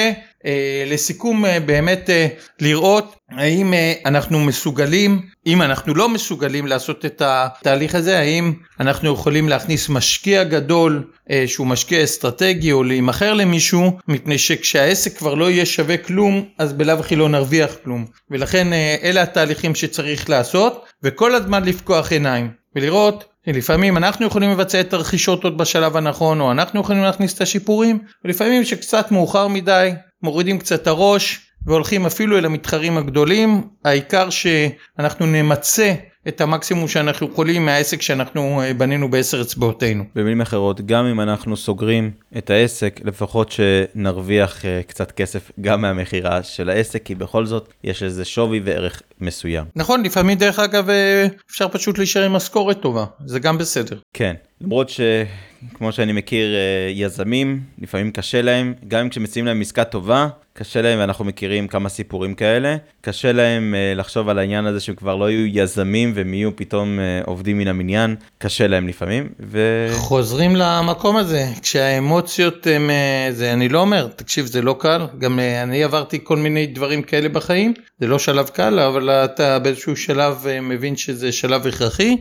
אה, לסיכום אה, באמת אה, לראות האם אנחנו מסוגלים אם אנחנו לא מסוגלים לעשות את התהליך הזה האם אנחנו יכולים להכניס משקיע גדול שהוא משקיע אסטרטגי או להימכר למישהו מפני שכשהעסק כבר לא יהיה שווה כלום אז בלאו הכי לא נרוויח כלום. ולכן אלה התהליכים שצריך לעשות וכל הזמן לפקוח עיניים ולראות לפעמים אנחנו יכולים לבצע את הרכישות עוד בשלב הנכון או אנחנו יכולים להכניס את השיפורים ולפעמים שקצת מאוחר מדי מורידים קצת את הראש והולכים אפילו אל המתחרים הגדולים העיקר שאנחנו נמצה את המקסימום שאנחנו יכולים מהעסק שאנחנו אה, בנינו בעשר אצבעותינו. במילים אחרות, גם אם אנחנו סוגרים את העסק, לפחות שנרוויח אה, קצת כסף גם מהמכירה של העסק, כי בכל זאת יש איזה שווי וערך מסוים. נכון, לפעמים דרך אגב אה, אפשר פשוט להישאר עם משכורת טובה, זה גם בסדר. כן, למרות שכמו שאני מכיר יזמים, לפעמים קשה להם, גם אם כשמציעים להם עסקה טובה, קשה להם, ואנחנו מכירים כמה סיפורים כאלה, קשה להם uh, לחשוב על העניין הזה שהם כבר לא יהיו יזמים והם יהיו פתאום uh, עובדים מן המניין, קשה להם לפעמים. ו... חוזרים למקום הזה, כשהאמוציות הם, זה אני לא אומר, תקשיב זה לא קל, גם אני עברתי כל מיני דברים כאלה בחיים, זה לא שלב קל, אבל אתה באיזשהו שלב מבין שזה שלב הכרחי,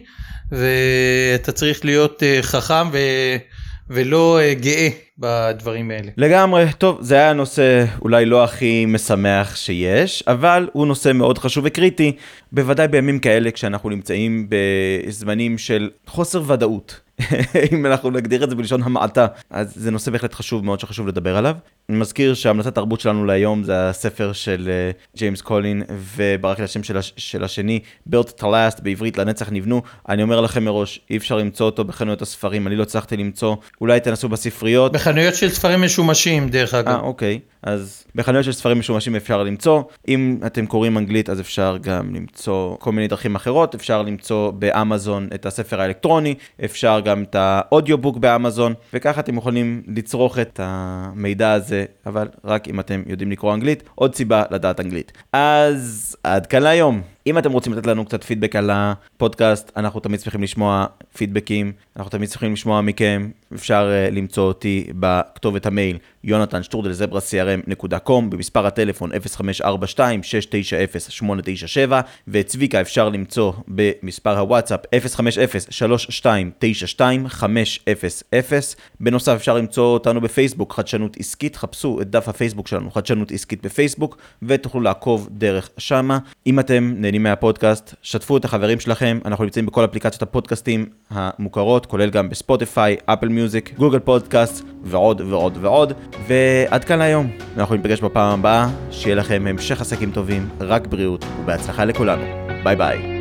ואתה צריך להיות uh, חכם ו... ולא uh, גאה בדברים האלה. לגמרי, טוב, זה היה נושא אולי לא הכי משמח שיש, אבל הוא נושא מאוד חשוב וקריטי, בוודאי בימים כאלה כשאנחנו נמצאים בזמנים של חוסר ודאות. אם אנחנו נגדיר את זה בלשון המעטה, אז זה נושא בהחלט חשוב מאוד שחשוב לדבר עליו. אני מזכיר שהמלצת תרבות שלנו להיום זה הספר של ג'יימס uh, קולין וברק לשם של, הש, של השני, Built to Last, בעברית לנצח נבנו. אני אומר לכם מראש, אי אפשר למצוא אותו בחנויות הספרים, אני לא הצלחתי למצוא, אולי תנסו בספריות. בחנויות של ספרים משומשים דרך אגב. אה, אוקיי. אז בחנויות של ספרים משומשים אפשר למצוא. אם אתם קוראים אנגלית אז אפשר גם למצוא כל מיני דרכים אחרות, אפשר למצוא באמזון את הספר האלקטרוני, אפשר גם את האודיובוק באמזון, וככה אתם יכולים לצרוך את המידע הזה, אבל רק אם אתם יודעים לקרוא אנגלית, עוד סיבה לדעת אנגלית. אז עד כאן להיום. אם אתם רוצים לתת לנו קצת פידבק על הפודקאסט, אנחנו תמיד צריכים לשמוע פידבקים, אנחנו תמיד צריכים לשמוע מכם, אפשר uh, למצוא אותי בכתובת המייל יונתן שטרודל זברה crm.com, במספר הטלפון 0542-690-897, ואת צביקה אפשר למצוא במספר הוואטסאפ 050-3292-500. בנוסף אפשר למצוא אותנו בפייסבוק, חדשנות עסקית, חפשו את דף הפייסבוק שלנו, חדשנות עסקית בפייסבוק, ותוכלו לעקוב דרך שמה. אם אתם נהנים מהפודקאסט, שתפו את החברים שלכם, אנחנו נמצאים בכל אפליקציות הפודקאסטים המוכרות, כולל גם ב Spotify, Apple Music, Google Podcast ועוד ועוד ועוד. ועד כאן להיום, אנחנו ניפגש בפעם הבאה, שיהיה לכם המשך עסקים טובים, רק בריאות ובהצלחה לכולנו. ביי ביי.